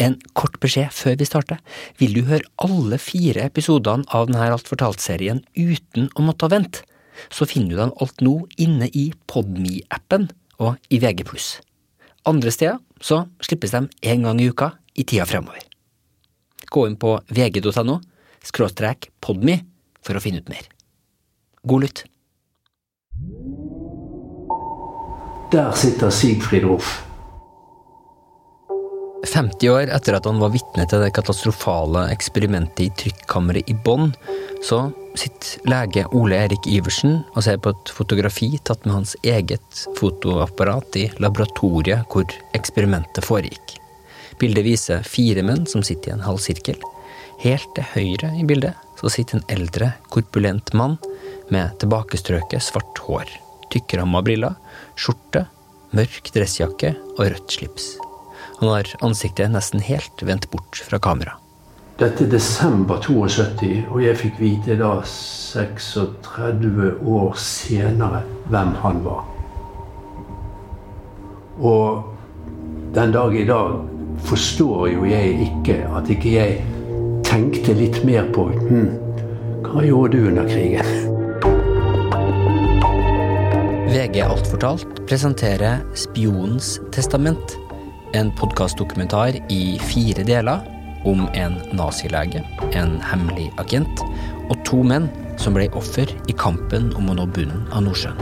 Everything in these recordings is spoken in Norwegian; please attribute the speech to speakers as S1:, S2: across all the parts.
S1: En kort beskjed før vi starter. Vil du høre alle fire episodene av denne Alt fortalt-serien uten å måtte vente, så finner du dem alt nå inne i Podme-appen og i VG+. Andre steder så slippes de en gang i uka i tida fremover. Gå inn på vg.no skråstrek podme for å finne ut mer. God lytt.
S2: Der sitter Sigfrid Ruff.
S1: 50 år etter at han var vitne til det katastrofale eksperimentet i trykkammeret i Bonn, så sitter lege Ole Erik Iversen og ser på et fotografi tatt med hans eget fotoapparat i laboratoriet hvor eksperimentet foregikk. Bildet viser fire menn som sitter i en halv sirkel. Helt til høyre i bildet så sitter en eldre, korpulent mann med tilbakestrøket svart hår, tykkramma briller, skjorte, mørk dressjakke og rødt slips. Han har ansiktet nesten helt vendt bort fra kamera.
S2: Dette er desember 72, og jeg fikk vite da 36 år senere hvem han var. Og den dag i dag forstår jo jeg ikke at ikke jeg tenkte litt mer på hm, hva gjorde du under krigen?
S1: VG Alt fortalt presenterer Spionens testament en podkastdokumentar i fire deler om en nazilege, en hemmelig agent og to menn som ble offer i kampen om å nå bunnen av Nordsjøen.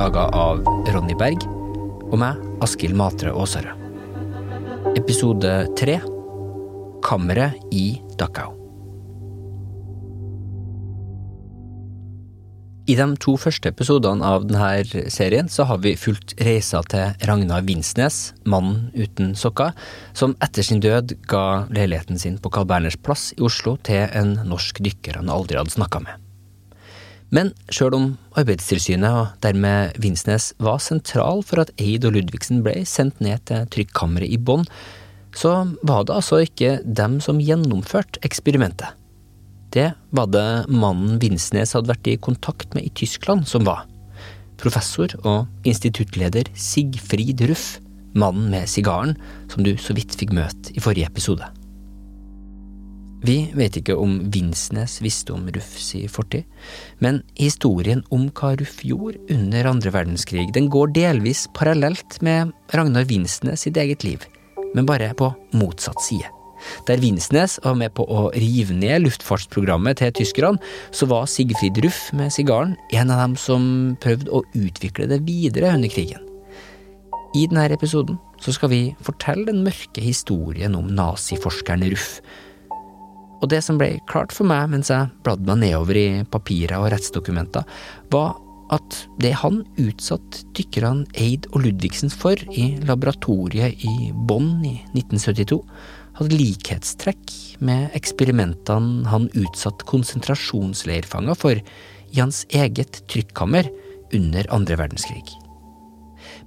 S1: Laga av Ronny Berg og meg, Askild Matre Aasarød. Episode tre Kammeret i Dachau. I de to første episodene av denne serien så har vi fulgt reisa til Ragnar Vinsnes, mannen uten sokker, som etter sin død ga leiligheten sin på Carl Berners plass i Oslo til en norsk dykker han aldri hadde snakka med. Men sjøl om Arbeidstilsynet og dermed Vinsnes var sentral for at Eid og Ludvigsen ble sendt ned til trykkammeret i Bonn, så var det altså ikke dem som gjennomførte eksperimentet. Det var det mannen Vinsnes hadde vært i kontakt med i Tyskland, som var. Professor og instituttleder Sigfrid Ruff, mannen med sigaren, som du så vidt fikk møte i forrige episode. Vi vet ikke om Vinsnes visste om Ruffs i fortid, men historien om hva Ruff gjorde under andre verdenskrig, den går delvis parallelt med Ragnar Vinsnes sitt eget liv, men bare på motsatt side. Der Vinsnes var med på å rive ned luftfartsprogrammet til tyskerne, så var Sigfrid Ruff med sigaren en av dem som prøvde å utvikle det videre under krigen. I denne episoden så skal vi fortelle den mørke historien om naziforskeren Ruff. Og det som ble klart for meg mens jeg bladde meg nedover i papirer og rettsdokumenter, var at det han utsatte dykkerne Eid og Ludvigsen for i laboratoriet i Bonn i 1972, hadde likhetstrekk med eksperimentene han utsatte konsentrasjonsleirfanger for i hans eget trykkammer under andre verdenskrig.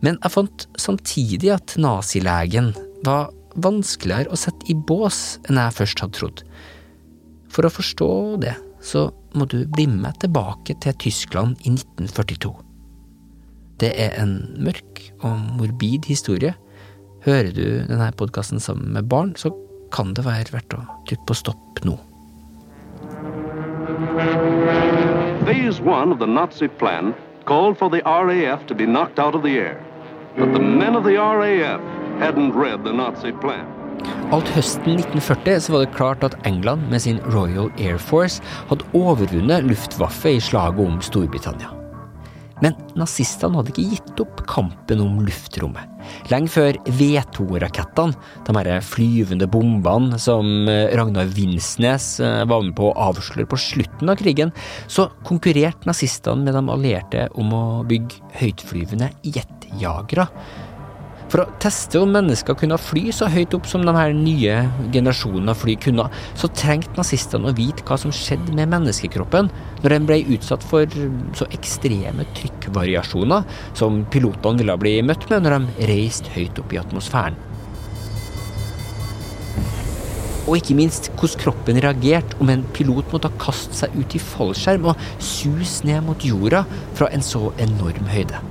S1: Men jeg fant samtidig at nazilegen var vanskeligere å sette i bås enn jeg først hadde trodd. For å forstå det, så må du bli med tilbake til Tyskland i 1942. Det er en mørk og morbid historie Hører du denne podkasten sammen med barn, så kan det være verdt å trykke på stopp nå.
S3: Phase one of the Nazi plan called for the RAF to be knocked out of the air. But the men of the RAF hadn't read the Nazi plan.
S1: Alt høsten 1940 så var det klart at England med sin Royal Air Force hadde overvunnet Luftwaffe i slaget om Storbritannia. Men nazistene hadde ikke gitt opp kampen om luftrommet. Lenge før V2-rakettene, de her flyvende bombene som eh, Ragnar Vinsnes eh, var med på å avsløre på slutten av krigen, så konkurrerte nazistene med de allierte om å bygge høytflyvende jetjagere. For å teste om mennesker kunne fly så høyt opp som de her nye generasjonene av fly kunne, så trengte nazistene å vite hva som skjedde med menneskekroppen når den ble utsatt for så ekstreme trykkvariasjoner som pilotene ville bli møtt med når de reiste høyt opp i atmosfæren. Og ikke minst hvordan kroppen reagerte om en pilot måtte kaste seg ut i fallskjerm og suse ned mot jorda fra en så enorm høyde.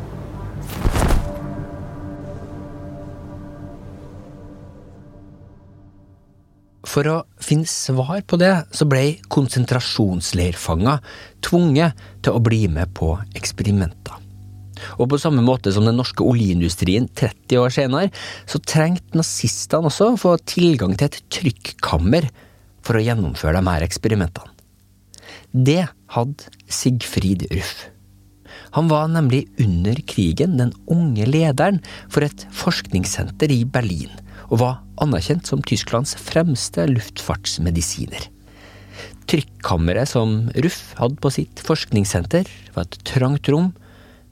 S1: For å finne svar på det, så ble konsentrasjonsleirfanger tvunget til å bli med på eksperimenter. Og på samme måte som den norske oljeindustrien 30 år senere, så trengte nazistene også få tilgang til et trykkammer for å gjennomføre de her eksperimentene. Det hadde Sigfrid Ruff. Han var nemlig under krigen den unge lederen for et forskningssenter i Berlin, og var anerkjent som Tysklands fremste luftfartsmedisiner. Trykkammeret som Ruff hadde på sitt forskningssenter, var et trangt rom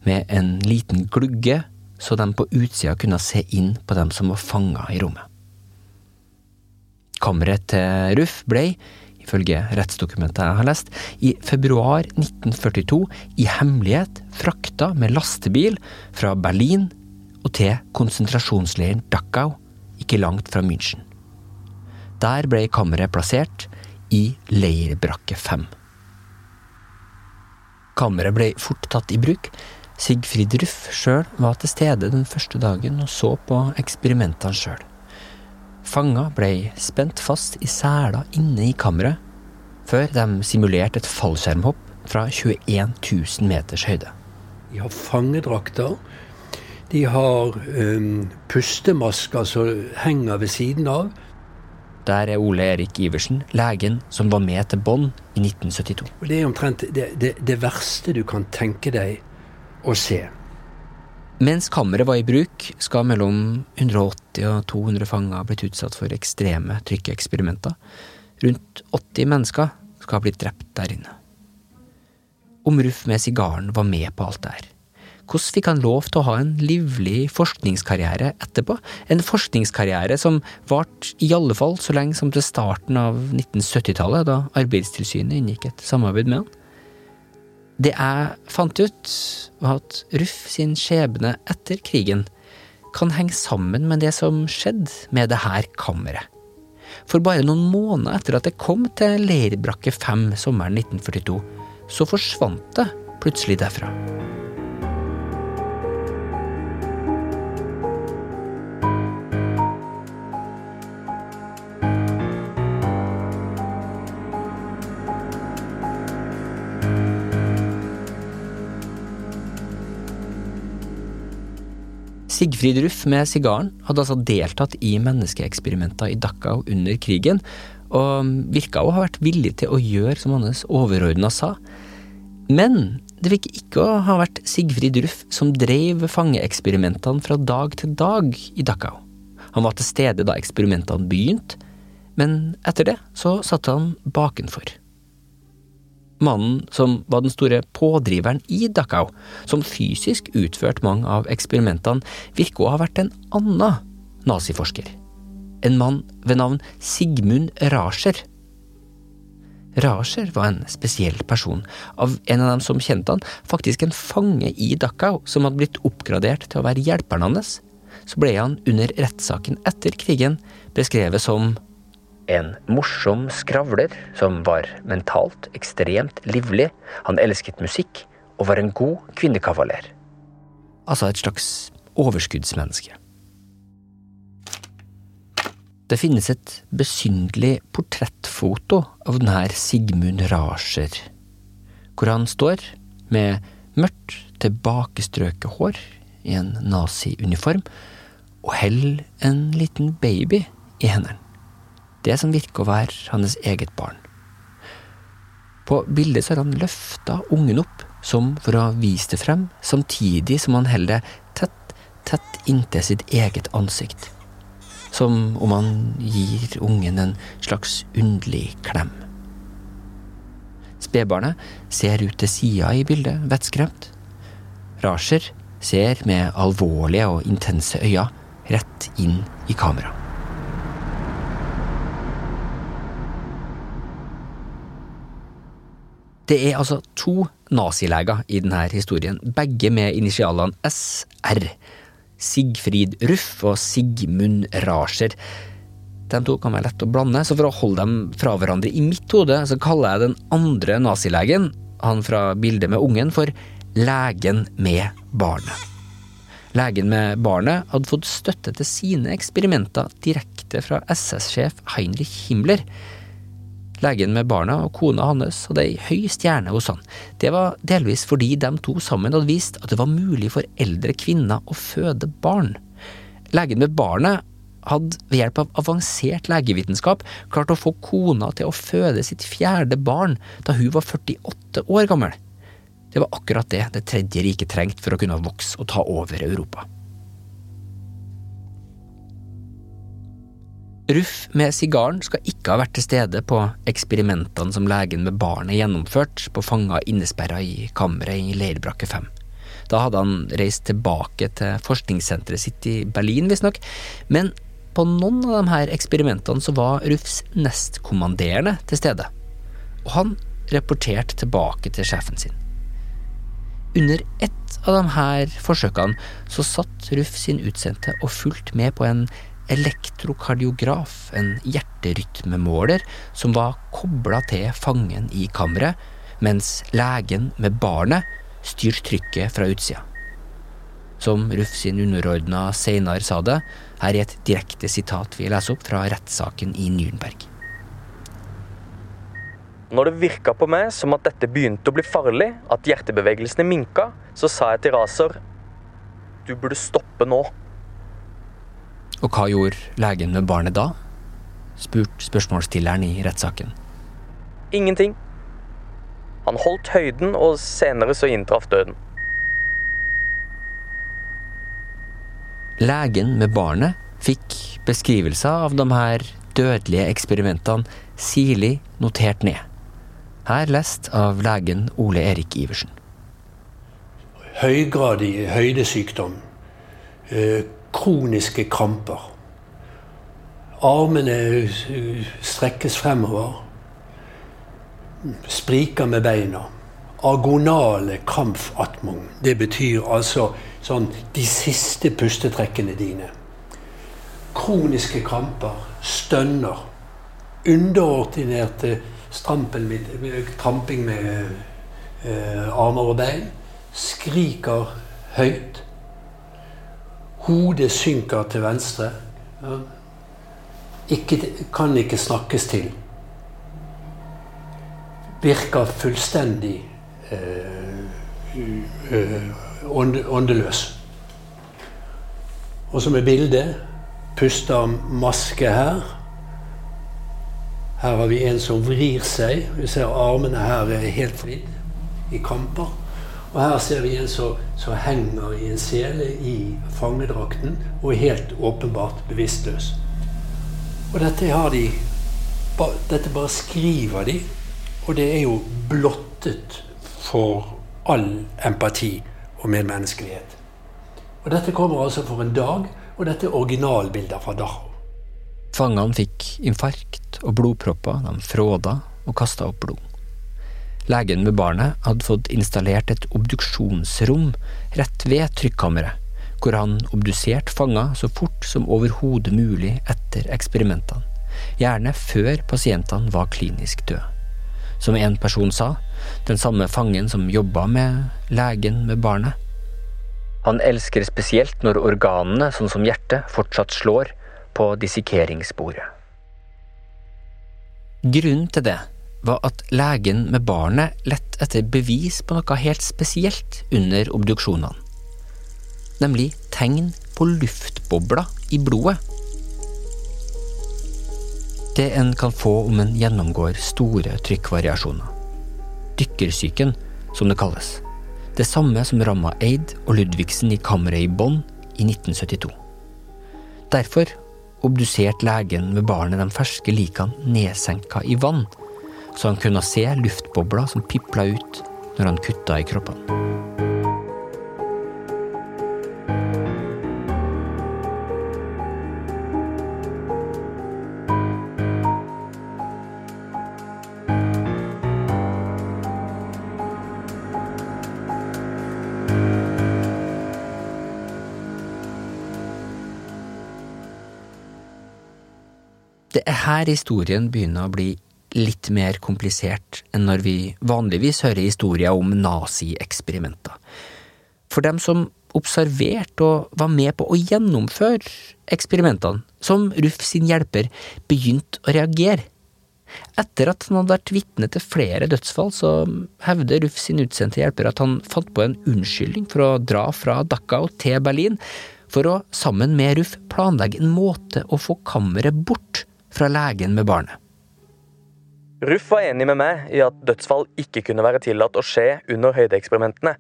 S1: med en liten glugge, så de på utsida kunne se inn på dem som var fanga i rommet. Kammeret til Ruff ble, ifølge rettsdokumentet jeg har lest, i februar 1942 i hemmelighet frakta med lastebil fra Berlin og til konsentrasjonsleiren Dachau, ikke langt fra München. Der ble kammeret plassert i leirbrakke 5. Kammeret ble fort tatt i bruk. Sigfrid Ruff sjøl var til stede den første dagen og så på eksperimentene sjøl. Fanger ble spent fast i seler inne i kammeret, før de simulerte et fallskjermhopp fra 21 000 meters høyde.
S2: De har fangedrakter. De har um, pustemasker som henger ved siden av.
S1: Der er Ole Erik Iversen, legen som var med til Bonn i 1972.
S2: Det er omtrent det, det, det verste du kan tenke deg å se.
S1: Mens kammeret var i bruk, skal mellom 180 og 200 fanger ha blitt utsatt for ekstreme trykkeeksperimenter. Rundt 80 mennesker skal ha blitt drept der inne. Om Ruff med sigaren var med på alt det her. Hvordan fikk han lov til å ha en livlig forskningskarriere etterpå? En forskningskarriere som varte i alle fall så lenge som til starten av 1970-tallet, da Arbeidstilsynet inngikk et samarbeid med han. Det jeg fant ut, var at Ruff sin skjebne etter krigen kan henge sammen med det som skjedde med det her kammeret. For bare noen måneder etter at det kom til Leirbrakke 5 sommeren 1942, så forsvant det plutselig derfra. Sigfrid Ruff med sigaren hadde altså deltatt i menneskeeksperimenter i Dachau under krigen, og virka å ha vært villig til å gjøre som hans overordna sa. Men det fikk ikke å ha vært Sigfrid Ruff som drev fangeeksperimentene fra dag til dag i Dachau. Han var til stede da eksperimentene begynte, men etter det så satt han bakenfor mannen som var den store pådriveren i Dachau, som fysisk utførte mange av eksperimentene, virker å ha vært en annen naziforsker. En mann ved navn Sigmund Rascher. Rascher var en spesiell person. Av en av dem som kjente han, faktisk en fange i Dachau som hadde blitt oppgradert til å være hjelperen hans. Så ble han under rettssaken etter krigen beskrevet som en morsom skravler som var mentalt ekstremt livlig, han elsket musikk og var en god kvinnekavaler. Altså et slags overskuddsmenneske. Det finnes et besynderlig portrettfoto av denne Sigmund Rascher, hvor han står med mørkt, tilbakestrøket hår i en naziuniform og holder en liten baby i hendene det som virker å være hans eget barn. På bildet så har han løfta ungen opp, som for å vise det frem, samtidig som han holder det tett, tett inntil sitt eget ansikt. Som om han gir ungen en slags underlig klem. Spedbarnet ser ut til sida i bildet, vettskremt. Rasher ser med alvorlige og intense øyne rett inn i kamera. Det er altså to nazileger i denne historien, begge med initialene SR. Sigfrid Ruff og Sigmund Rascher. De to kan være lett å blande, så for å holde dem fra hverandre i mitt hode, så kaller jeg den andre nazilegen, han fra bildet med ungen, for legen med barnet. Legen med barnet hadde fått støtte til sine eksperimenter direkte fra SS-sjef Heinrich Himmler. Legen med barna og kona hans hadde ei høy stjerne hos han. Det var delvis fordi de to sammen hadde vist at det var mulig for eldre kvinner å føde barn. Legen med barnet hadde ved hjelp av avansert legevitenskap klart å få kona til å føde sitt fjerde barn da hun var 48 år gammel. Det var akkurat det Det tredje riket trengte for å kunne vokse og ta over Europa. Ruff med sigaren skal ikke ha vært til stede på eksperimentene som legen med barnet gjennomførte på fanger innesperra i kammeret i leirbrakke 5. Da hadde han reist tilbake til forskningssenteret sitt i Berlin, visstnok, men på noen av de her eksperimentene så var Ruffs nestkommanderende til stede, og han rapporterte tilbake til sjefen sin. Under ett av de her forsøkene så satt Ruff sin utsendte og fulgte med på en elektrokardiograf, en hjerterytmemåler som var kobla til fangen i kammeret, mens legen med barnet styrte trykket fra utsida. Som Ruff sin underordna Seinar sa det, her er et direkte sitat vi leser opp fra rettssaken i Nürnberg.
S4: Når det virka på meg som at dette begynte å bli farlig, at hjertebevegelsene minka, så sa jeg til Raser du burde stoppe nå.
S1: Og hva gjorde legen med barnet da? spurte spørsmålsstilleren i rettssaken.
S4: Ingenting. Han holdt høyden, og senere så inntraff døden.
S1: Legen med barnet fikk beskrivelser av de her dødelige eksperimentene sirlig notert ned. Her lest av legen Ole Erik Iversen.
S2: Høygradig høydesykdom. Kroniske kramper. Armene strekkes fremover. Spriker med beina. Agonale krampfatmung. Det betyr altså sånn de siste pustetrekkene dine. Kroniske kramper. Stønner. Underordinerte tramping med eh, armer og bein. Skriker høyt. Hodet synker til venstre. Ikke, kan ikke snakkes til. Virker fullstendig eh, åndeløs. Og som er bildet puster maske her. Her har vi en som vrir seg. Vi ser armene her er helt vridd i kamper. Og her ser vi en som, henger i en sele i fangedrakten og er helt åpenbart bevisstløs. Og dette har de Dette bare skriver de, og det er jo blottet for all empati og medmenneskelighet. Og dette kommer altså for en dag, og dette er originalbilder fra Dachau.
S1: Fangene fikk infarkt og blodpropper, de fråda og kasta opp blod. Legen med barnet hadde fått installert et obduksjonsrom rett ved trykkammeret, hvor han obduserte fanger så fort som overhodet mulig etter eksperimentene, gjerne før pasientene var klinisk døde. Som en person sa, den samme fangen som jobba med legen med barnet. Han elsker spesielt når organene, sånn som hjertet, fortsatt slår på dissekeringsbordet. Grunnen til det var at legen med barnet lette etter bevis på noe helt spesielt under obduksjonene. Nemlig tegn på luftbobler i blodet. Det en kan få om en gjennomgår store trykkvariasjoner. Dykkersyken, som det kalles. Det samme som ramma Eid og Ludvigsen i kammeret i Bonn i 1972. Derfor obduserte legen med barnet de ferske likene nedsenka i vann, så han kunne se luftbobler som pipla ut når han kutta i kroppene. Det er her historien begynner å bli litt mer komplisert enn når vi vanligvis hører historier om nazieksperimenter. For dem som observerte og var med på å gjennomføre eksperimentene, som Ruff sin hjelper begynte å reagere. Etter at han hadde vært vitne til flere dødsfall, så hevder Ruff sin utsendte hjelper at han fant på en unnskyldning for å dra fra Dachau til Berlin, for å sammen med Ruff planlegge en måte å få kammeret bort fra legen med barnet.
S4: Ruff var enig med meg i at dødsfall ikke kunne være tillatt å skje under høydeeksperimentene,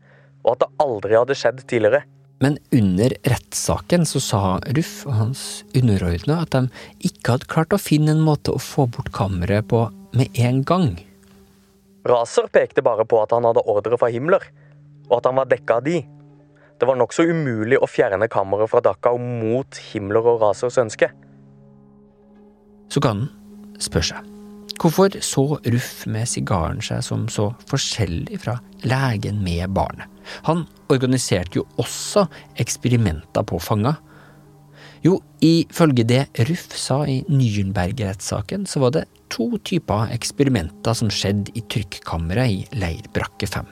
S4: og at det aldri hadde skjedd tidligere.
S1: Men under rettssaken så sa Ruff og hans underordna at de ikke hadde klart å finne en måte å få bort kammeret på med en gang.
S4: Raser pekte bare på at han hadde ordre fra Himmler, og at han var dekka av de. Det var nokså umulig å fjerne kammeret fra Dachau mot Himmler og Rasers ønske.
S1: Så kan en spørre seg hvorfor så Ruff med sigaren seg som så forskjellig fra legen med barnet? Han organiserte jo også eksperimenter på fanger. Jo, ifølge det Ruff sa i Nürnberg-rettssaken, så var det to typer eksperimenter som skjedde i trykkammeret i leirbrakke 5.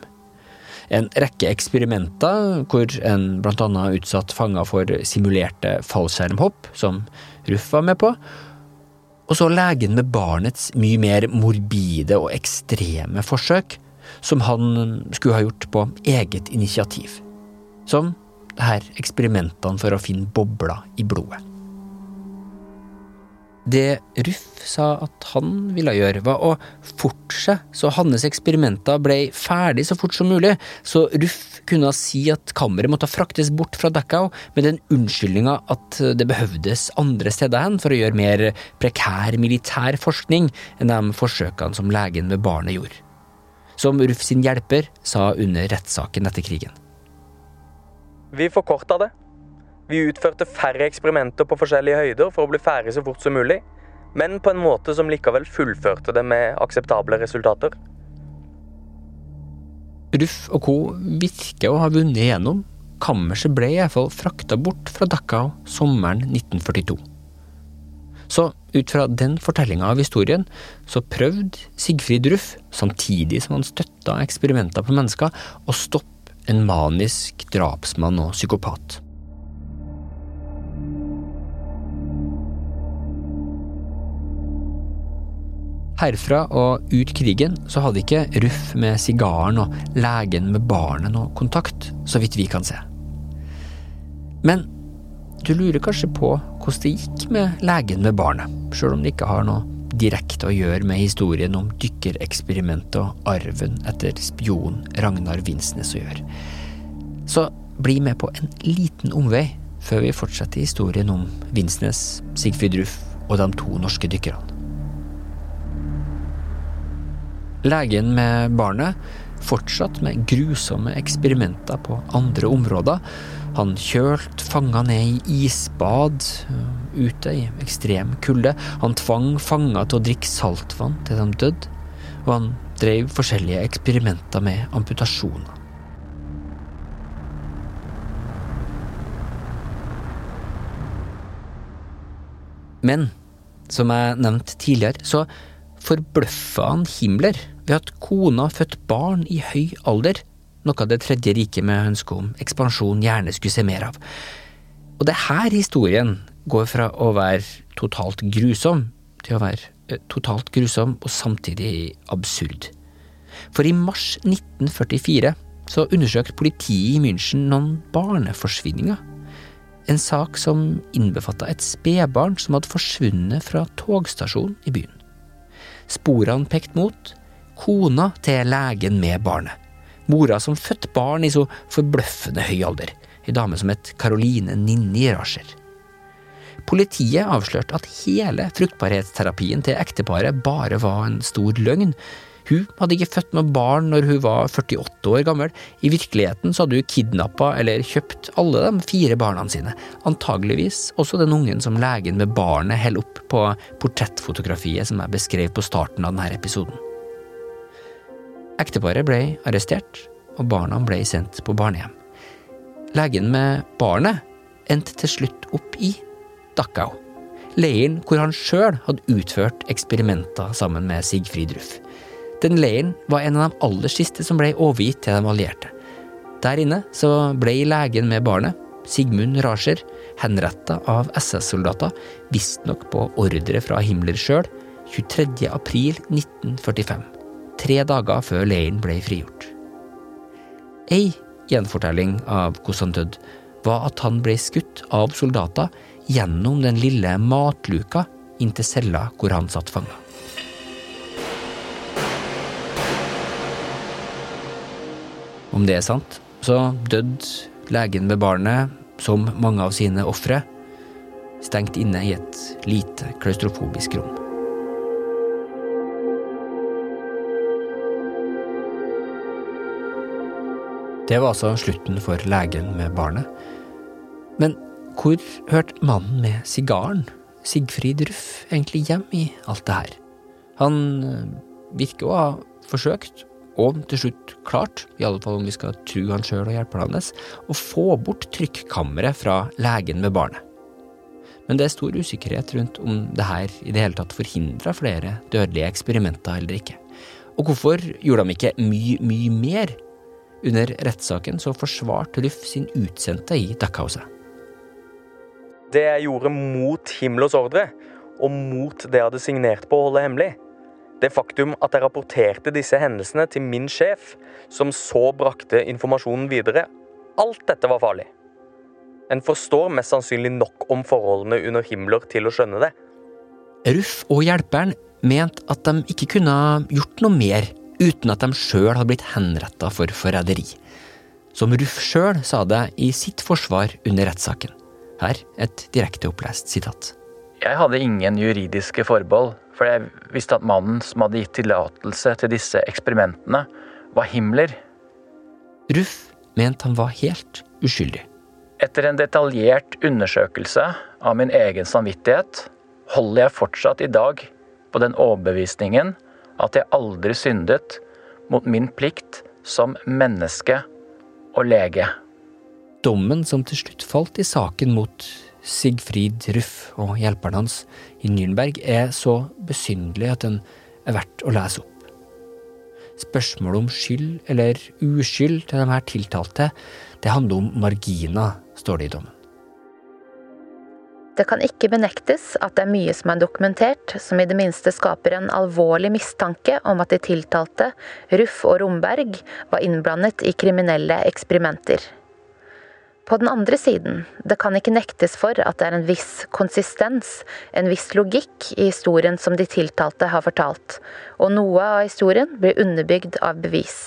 S1: En rekke eksperimenter hvor en blant annet utsatt fanger for simulerte fallskjermhopp, som Ruff var med på, og så legen med barnets mye mer morbide og ekstreme forsøk, som han skulle ha gjort på eget initiativ. Som her eksperimentene for å finne bobler i blodet. Det Ruff sa at han ville gjøre, var å fortsette så hans eksperimenter ble ferdig så fort som mulig, så Ruff kunne si at kammeret måtte fraktes bort fra Dachau med den unnskyldninga at det behøvdes andre steder hen for å gjøre mer prekær militær forskning enn de forsøkene som legen med barnet gjorde. Som Ruff sin hjelper sa under rettssaken etter krigen.
S4: Vi forkorta det. Vi utførte færre eksperimenter på forskjellige høyder for å bli ferdig så fort som mulig, men på en måte som likevel fullførte det med akseptable resultater.
S1: Ruff og co. virker å ha vunnet igjennom. Kammerset ble iallfall frakta bort fra Dachau sommeren 1942. Så ut fra den fortellinga av historien, så prøvde Sigfrid Ruff, samtidig som han støtta eksperimenter på mennesker, å stoppe en manisk drapsmann og psykopat. Herfra og ut krigen så hadde ikke Ruff med sigaren og legen med barnet noe kontakt, så vidt vi kan se. Men du lurer kanskje på hvordan det gikk med legen med barnet, sjøl om det ikke har noe direkte å gjøre med historien om dykkereksperimentet og arven etter spion Ragnar Vinsnes å gjøre. Så bli med på en liten omvei før vi fortsetter historien om Vinsnes, Sigfrid Ruff og de to norske dykkerne. Legen med barnet fortsatt med grusomme eksperimenter på andre områder. Han kjølte fanger ned i isbad øh, ute i ekstrem kulde. Han tvang fanger til å drikke saltvann til de døde. Og han drev forskjellige eksperimenter med amputasjoner. Men som jeg nevnte tidligere, så forbløffa han Himmler ved at kona fødte barn i høy alder, noe Det tredje riket med ønske om ekspansjon gjerne skulle se mer av. Og det er her historien går fra å være totalt grusom til å være eh, totalt grusom og samtidig absurd. For i mars 1944 så undersøkte politiet i München noen barneforsvinninger. En sak som innbefatta et spedbarn som hadde forsvunnet fra togstasjonen i byen. Sporene pekte mot kona til legen med barnet. Mora som fødte barn i så forbløffende høy alder. Ei dame som het Caroline Ninni Rascher. Politiet avslørte at hele fruktbarhetsterapien til ekteparet bare var en stor løgn. Hun hadde ikke født noe barn når hun var 48 år gammel. I virkeligheten så hadde hun kidnappa eller kjøpt alle de fire barna sine. Antageligvis også den ungen som legen med barnet holder opp på portrettfotografiet som jeg beskrev på starten av denne episoden. Ekteparet ble arrestert, og barna ble sendt på barnehjem. Legen med barnet endte til slutt opp i Dachau, leiren hvor han sjøl hadde utført eksperimenter sammen med Sigfrid Ruff. Den leiren var en av de aller siste som ble overgitt til de allierte. Der inne så ble legen med barnet, Sigmund Rascher, henretta av SS-soldater, visstnok på ordre fra Himmler sjøl, 23. april 1945, tre dager før leiren ble frigjort. Ei gjenfortelling av hvordan han døde, var at han ble skutt av soldater gjennom den lille matluka inntil cella hvor han satt fanga. Om det er sant, så døde legen med barnet, som mange av sine ofre, stengt inne i et lite klaustrofobisk rom. Det var altså slutten for legen med barnet. Men hvor hørte mannen med sigaren, Sigfrid Ruff, egentlig hjem i alt det her? Han eh, virker å ha forsøkt, og til slutt klart, i alle fall om vi skal tro han sjøl og hjelperne hans, å få bort trykkammeret fra legen med barnet. Men det er stor usikkerhet rundt om det her i det hele tatt forhindra flere dødelige eksperimenter eller ikke. Og hvorfor gjorde de ikke mye, mye mer? Under rettssaken så forsvarte Luff sin utsendte i Dachauset.
S4: Det jeg gjorde mot Himmlers ordre, og mot det jeg hadde signert på å holde hemmelig. Det faktum at jeg rapporterte disse hendelsene til min sjef, som så brakte informasjonen videre. Alt dette var farlig. En forstår mest sannsynlig nok om forholdene under Himmler til å skjønne det.
S1: Ruff og hjelperen mente at de ikke kunne gjort noe mer uten at de sjøl hadde blitt henretta for forræderi. Som Ruff sjøl sa det i sitt forsvar under rettssaken. Her et direkte opplest sitat.
S5: Jeg hadde ingen juridiske forbehold, for jeg visste at mannen som hadde gitt tillatelse til disse eksperimentene, var Himmler.
S1: Ruff mente han var helt uskyldig.
S5: Etter en detaljert undersøkelse av min egen samvittighet holder jeg fortsatt i dag på den overbevisningen at jeg aldri syndet mot min plikt som menneske og lege.
S1: Dommen som til slutt falt i saken mot Sigfrid Ruff og hjelperen hans i Nürnberg, er så besynderlig at den er verdt å lese opp. Spørsmålet om skyld eller uskyld til de her tiltalte, det handler om marginer, står det i dommen.
S6: Det kan ikke benektes at det er mye som er dokumentert som i det minste skaper en alvorlig mistanke om at de tiltalte, Ruff og Romberg, var innblandet i kriminelle eksperimenter. På den andre siden, det kan ikke nektes for at det er en viss konsistens, en viss logikk i historien som de tiltalte har fortalt, og noe av historien blir underbygd av bevis.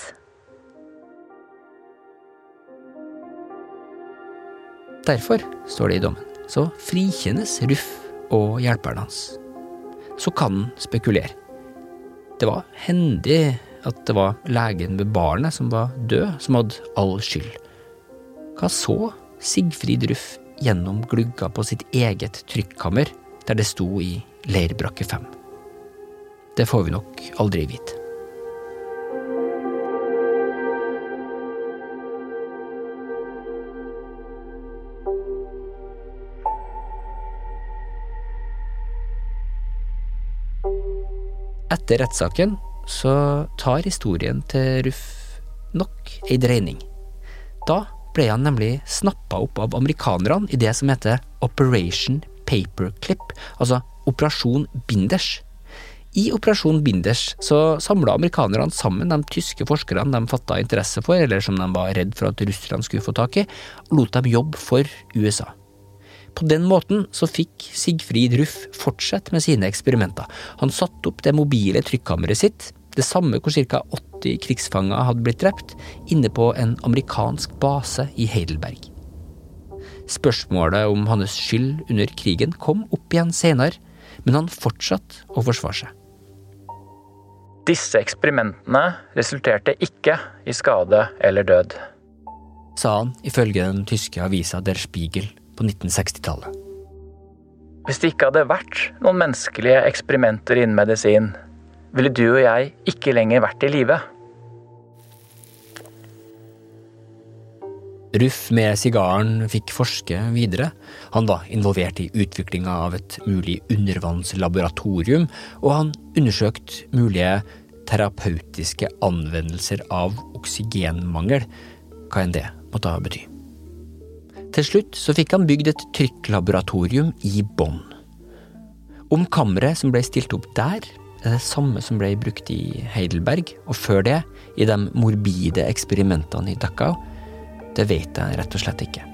S1: Derfor, står det i dommen, så frikjennes Ruff og hjelperen hans. Så kan han spekulere. Det var hendig at det var legen med barnet som var død, som hadde all skyld. Hva så Sigfrid Ruff gjennom glugga på sitt eget trykkammer, der det sto i Leirbrakke 5? Det får vi nok aldri vite. Etter rettssaken så tar historien til Ruff nok ei dreining. Da ble han nemlig snappa opp av amerikanerne i det som heter Operation Paperclip, altså Operasjon Binders. I Operasjon Binders så samla amerikanerne sammen de tyske forskerne de fatta interesse for, eller som de var redd for at russerne skulle få tak i, og lot dem jobbe for USA. På den måten så fikk Sigfrid Ruff fortsette med sine eksperimenter. Han satte opp det mobile trykkammeret sitt, det samme hvor ca. 80 krigsfanger hadde blitt drept, inne på en amerikansk base i Heidelberg. Spørsmålet om hans skyld under krigen kom opp igjen senere, men han fortsatte å forsvare seg.
S5: Disse eksperimentene resulterte ikke i skade eller død.
S1: Sa han ifølge den tyske avisa Der Spiegel på 1960-tallet.
S5: Hvis det ikke hadde vært noen menneskelige eksperimenter innen medisin, ville du og jeg ikke lenger vært i live.
S1: Ruff med sigaren fikk forske videre. Han var involvert i utviklinga av et mulig undervannslaboratorium, og han undersøkte mulige terapeutiske anvendelser av oksygenmangel. hva enn det måtte bety. Til slutt så fikk han bygd et trykklaboratorium i Bonn. Om kammeret som ble stilt opp der, er det samme som ble brukt i Heidelberg, og før det i de morbide eksperimentene i Dachau, det vet jeg rett og slett ikke.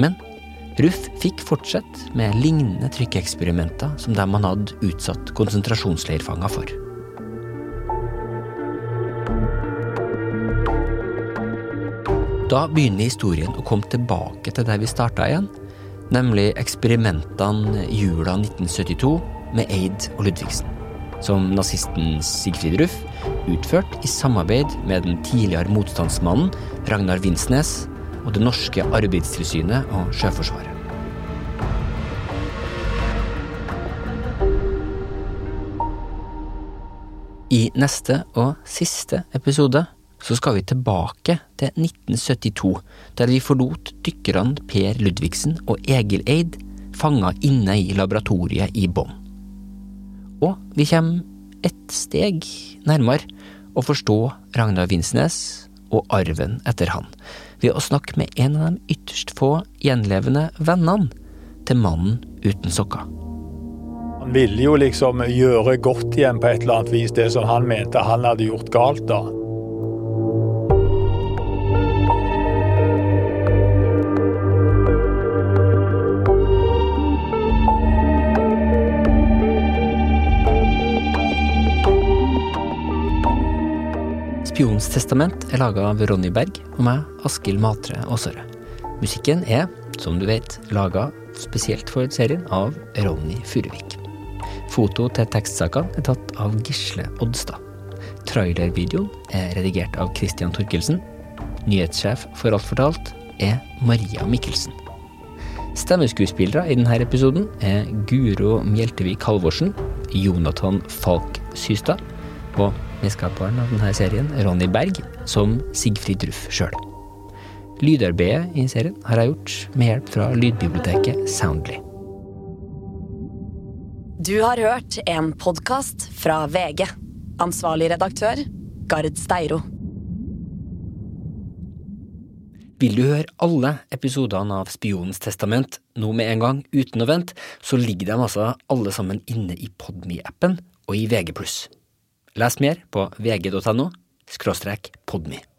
S1: Men Ruff fikk fortsette med lignende trykkeksperimenter som dem han hadde utsatt konsentrasjonsleirfanger for. Da begynner historien å komme tilbake til der vi starta igjen, nemlig eksperimentene jula 1972 med Eid og Ludvigsen, som nazisten Sigfrid Ruff utførte i samarbeid med den tidligere motstandsmannen Ragnar Vinsnes og det norske arbeidstilsynet og Sjøforsvaret. I neste og siste episode så skal vi tilbake til 1972, der vi forlot dykkerne Per Ludvigsen og Egil Eid fanga inne i laboratoriet i Bonn. Og vi kommer ett steg nærmere å forstå Ragnar Vinsnes og arven etter han, ved å snakke med en av de ytterst få gjenlevende vennene til mannen uten sokker.
S7: Han ville jo liksom gjøre godt igjen på et eller annet vis det som han mente han hadde gjort galt da.
S1: Spionens testament er laga av Ronny Berg og meg, Askild Matre Aasøre. Musikken er, som du vet, laga spesielt for serien av Ronny Furuvik. Foto til tekstsakene er tatt av Gisle Oddstad. Trailervideoen er redigert av Christian Torkelsen. Nyhetssjef for Alt fortalt er Maria Mikkelsen. Stemmeskuespillere i denne episoden er Guro Mjeltevik Halvorsen, Jonathan Falk Systad og medskaperen av denne serien, Ronny Berg, som Sigfrid Ruff sjøl. Lydarbeidet i serien har jeg gjort med hjelp fra lydbiblioteket Soundly.
S8: Du har hørt en podkast fra VG. Ansvarlig redaktør, Gard Steiro.
S1: Vil du høre alle episodene av Spionens testament nå med en gang, uten å vente, så ligger de altså alle sammen inne i Podme-appen og i VG+. Les mer på vg.no – podme.